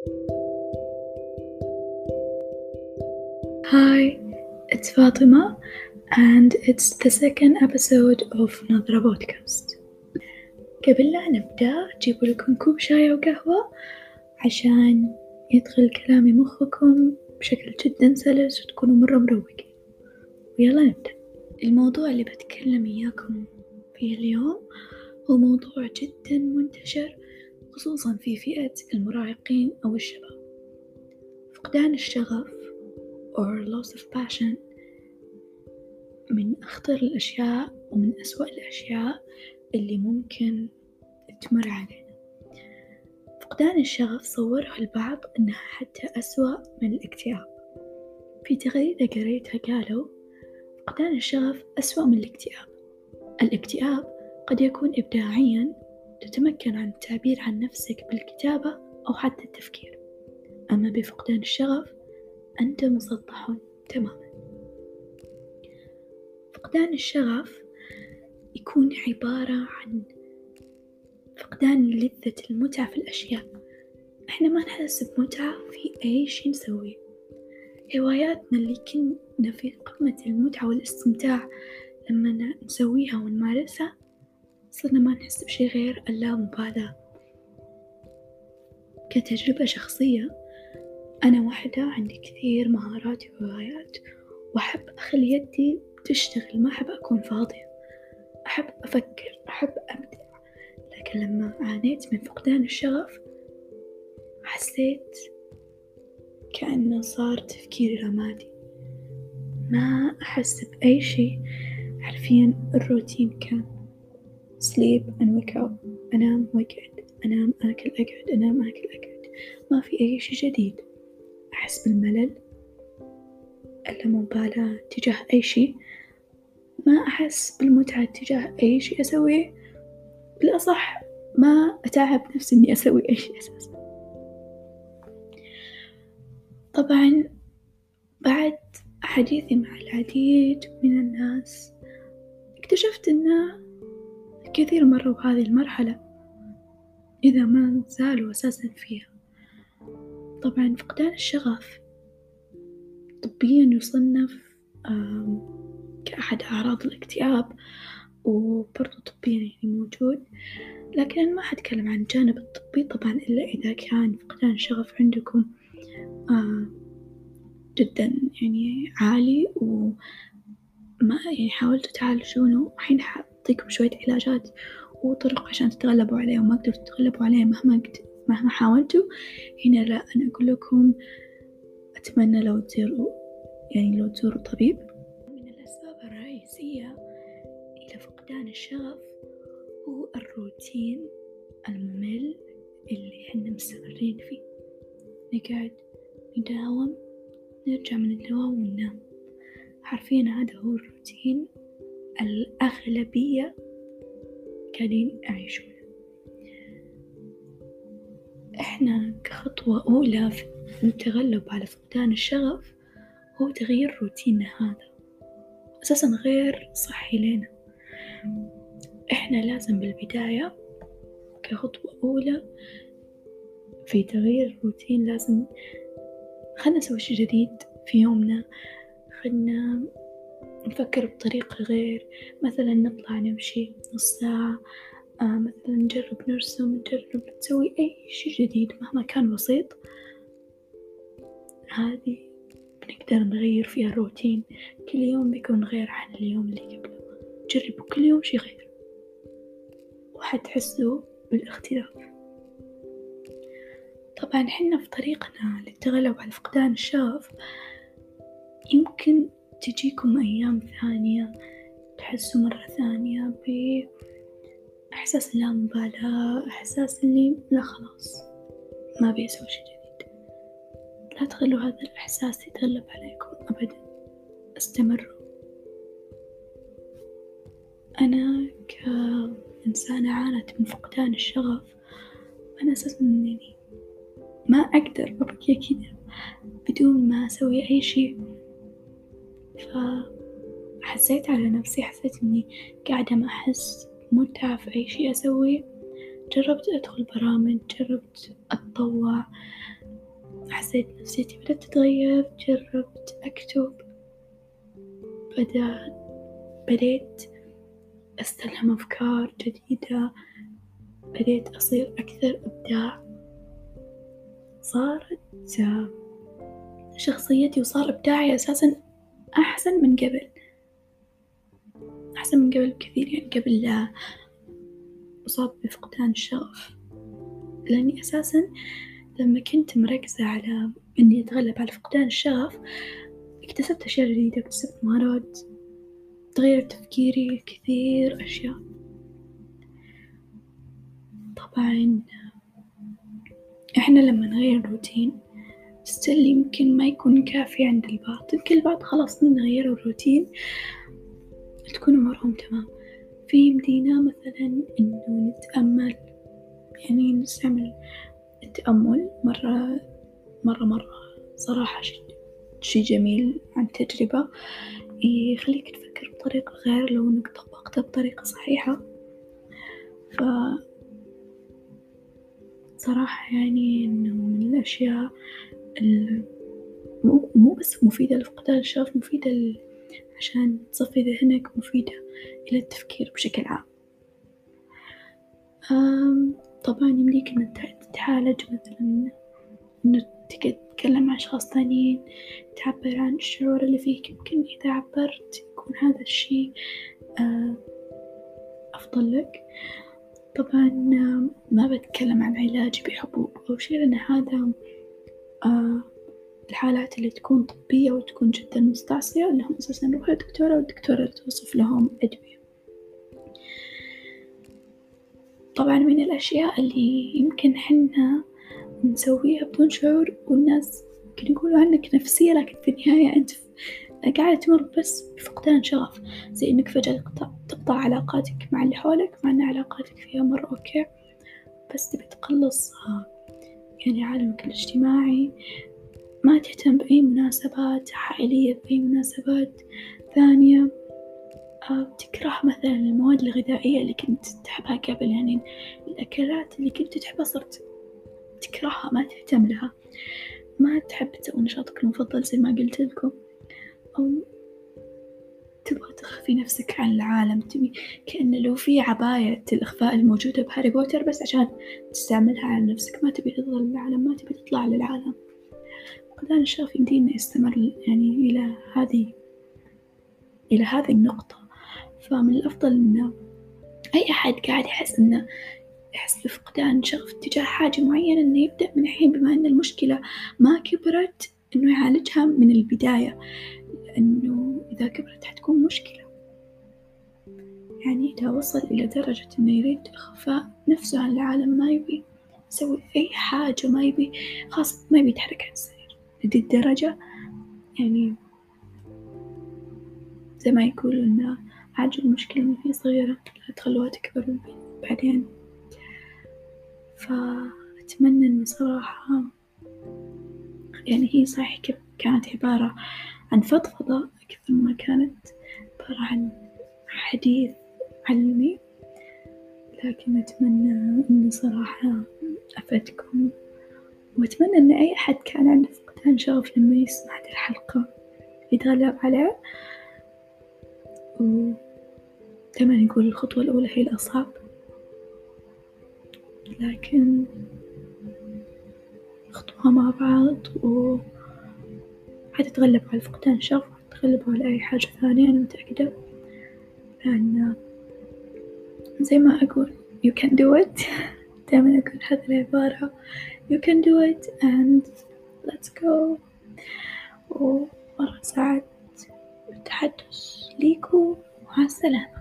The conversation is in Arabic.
Hi, it's Fatima, and it's the second episode of نظرة بودكاست. قبل لا نبدأ جيبوا لكم كوب شاي وقهوة عشان يدخل كلامي مخكم بشكل جدا سلس وتكونوا مرة مروقين ويلا نبدأ الموضوع اللي بتكلم إياكم فيه اليوم هو موضوع جدا منتشر خصوصا في فئة المراهقين أو الشباب. فقدان الشغف or loss of passion من أخطر الأشياء ومن أسوأ الأشياء اللي ممكن تمر علينا. فقدان الشغف صورها البعض إنها حتى أسوأ من الاكتئاب. في تغريدة قريتها قالوا فقدان الشغف أسوأ من الاكتئاب. الاكتئاب قد يكون إبداعيا تتمكن عن التعبير عن نفسك بالكتابة أو حتى التفكير. أما بفقدان الشغف أنت مسطح تماما. فقدان الشغف يكون عبارة عن فقدان لذة المتعة في الأشياء. إحنا ما نحس بمتعة في أي شي نسويه. هواياتنا اللي كنا في قمة المتعة والاستمتاع لما نسويها ونمارسها صرنا ما نحس بشي غير اللامبالاة. كتجربة شخصية أنا واحدة عندي كثير مهارات وهوايات وأحب أخلي يدي تشتغل ما أحب أكون فاضية. أحب أفكر أحب أبدع. لكن لما عانيت من فقدان الشغف حسيت كأنه صار تفكيري رمادي. ما أحس بأي شي حرفيا الروتين كان sleep and wake up. أنام وأقعد. أنام آكل أقعد. أنام آكل أقعد. ما في أي شي جديد. أحس بالملل. اللامبالاة تجاه أي شي ما أحس بالمتعة تجاه أي شي أسويه. بالأصح ما أتعب نفسي إني أسوي أي شي أساسا. طبعا بعد حديثي مع العديد من الناس اكتشفت أن الكثير مروا بهذه المرحلة إذا ما زالوا أساسا فيها. طبعا فقدان الشغف طبيا يصنف كأحد أعراض الاكتئاب وبرضه طبيا يعني موجود. لكن أنا ما حتكلم عن الجانب الطبي طبعا إلا إذا كان فقدان الشغف عندكم جدا يعني عالي وما يعني حاولتوا تعالجونه. الحين حأعطيكم شوية علاجات وطرق عشان تتغلبوا عليه وما قدرتوا تتغلبوا عليه مهما قد مهما حاولتوا. هنا لا أنا أقول لكم أتمنى لو تزوروا يعني لو تزوروا طبيب. من الأسباب الرئيسية إلى فقدان الشغف هو الروتين الممل اللي إحنا مستمرين فيه. نقعد نداوم نرجع من الدوام وننام. حرفيا هذا هو الروتين الأغلبية قاعدين يعيشونه إحنا كخطوة أولى في التغلب على فقدان الشغف هو تغيير روتيننا هذا أساسا غير صحي لنا. إحنا لازم بالبداية كخطوة أولى في تغيير الروتين لازم خلنا نسوي شي جديد في يومنا خلنا نفكر بطريقة غير مثلا نطلع نمشي نص ساعة آه مثلا نجرب نرسم نجرب نسوي أي شي جديد مهما كان بسيط. هذه بنقدر نغير فيها الروتين. كل يوم بيكون غير عن اليوم اللي قبله. جربوا كل يوم شي غير. وحتحسوا بالاختلاف. طبعا حنا في طريقنا للتغلب على فقدان الشغف يمكن تجيكم أيام ثانية تحسوا مرة ثانية بإحساس اللامبالاة إحساس اللي لا خلاص ما بيسوي شي جديد. لا تخلوا هذا الإحساس يتغلب عليكم أبدا. استمروا. أنا كإنسانة عانت من فقدان الشغف أنا أساسا يعني ما أقدر أبقى كذا بدون ما أسوي أي شي. فحسيت على نفسي حسيت إني قاعدة ما أحس متعة في أي شي أسويه جربت أدخل برامج جربت أتطوع. حسيت نفسيتي بدأت تتغير جربت أكتب. بدأت بديت أستلهم أفكار جديدة. بديت أصير أكثر إبداع. صارت شخصيتي وصار إبداعي أساسا أحسن من قبل. أحسن من قبل بكثير يعني قبل لا أصاب بفقدان الشغف لأني أساسا لما كنت مركزة على إني أتغلب على فقدان الشغف اكتسبت أشياء جديدة اكتسبت مهارات تغير تفكيري كثير أشياء. طبعا إحنا لما نغير روتين still يمكن ما يكون كافي عند البعض. يمكن البعض خلاص من غيروا الروتين تكون أمورهم تمام. في يمدينا مثلا إنه نتأمل يعني نستعمل التأمل مرة مرة مرة. صراحة شي جميل عن تجربة. يخليك تفكر بطريقة غير لو إنك طبقته بطريقة صحيحة. ف صراحة يعني إنه من الأشياء مو مو بس مفيدة لفقدان الشغف مفيدة عشان تصفي ذهنك مفيدة إلى التفكير بشكل عام. طبعا يمديك إنك تتعالج مثلا إنه تتكلم مع أشخاص ثانيين تعبر عن الشعور اللي فيك. يمكن إذا عبرت يكون هذا الشي أفضل لك. طبعا ما بتكلم عن علاج بحبوب أو شي لأن هذا الحالات اللي تكون طبية وتكون جدا مستعصية لهم أساسا يروحوا للدكتورة والدكتورة توصف لهم أدوية. طبعا من الأشياء اللي يمكن حنا نسويها بدون شعور والناس يمكن يقولوا عنك نفسية لكن في النهاية أنت قاعدة تمر بس بفقدان شغف. زي إنك فجأة تقطع, علاقاتك مع اللي حولك مع إن علاقاتك فيها مرة أوكي بس تبي تقلص يعني عالمك الاجتماعي ما تهتم بأي مناسبات عائلية بأي مناسبات ثانية. آه، تكره مثلا المواد الغذائية اللي كنت تحبها قبل يعني الأكلات اللي كنت تحبها صرت تكرهها ما تهتم لها. ما تحب تسوي نشاطك المفضل زي ما قلت لكم. أو تبغى تخفي نفسك عن العالم تبي كأن لو في عباية الإخفاء الموجودة بهاري بوتر بس عشان تستعملها على نفسك. ما تبي تظهر للعالم ما تبي تطلع للعالم. فقدان الشغف يمدينا يستمر يعني إلى هذه إلى هذه النقطة. فمن الأفضل إنه أي أحد قاعد يحس إنه يحس بفقدان شغف تجاه حاجة معينة إنه يبدأ من الحين بما إن المشكلة ما كبرت إنه يعالجها من البداية. لأنه إذا كبرت حتكون مشكلة. يعني إذا وصل إلى درجة إنه يريد إخفاء نفسه عن العالم ما يبي يسوي أي حاجة ما يبي خلاص ما يبي يتحرك عن السرير. لدي الدرجة يعني زي ما يقولوا إن عاجل المشكلة ما هي صغيرة لا تخلوها تكبر بعدين. فأتمنى إن صراحة يعني هي صحيح كانت عبارة عن فضفضة أكثر ما كانت عبارة عن حديث علمي. لكن أتمنى إني صراحة أفدكم وأتمنى إن أي أحد كان عنده فقدان شغف لما يسمع هذه الحلقة. يتغلب عليه ودائما يقول الخطوة الأولى هي الأصعب. لكن خطوها مع بعض و حتتغلب على فقدان الشغف وحتتغلب على أي حاجة ثانية أنا متأكدة لأن زي ما أقول you can do it. دائما أقول هذه العبارة. You can do it and let's go. ومرة سعدت بالتحدث ليكو. مع السلامة.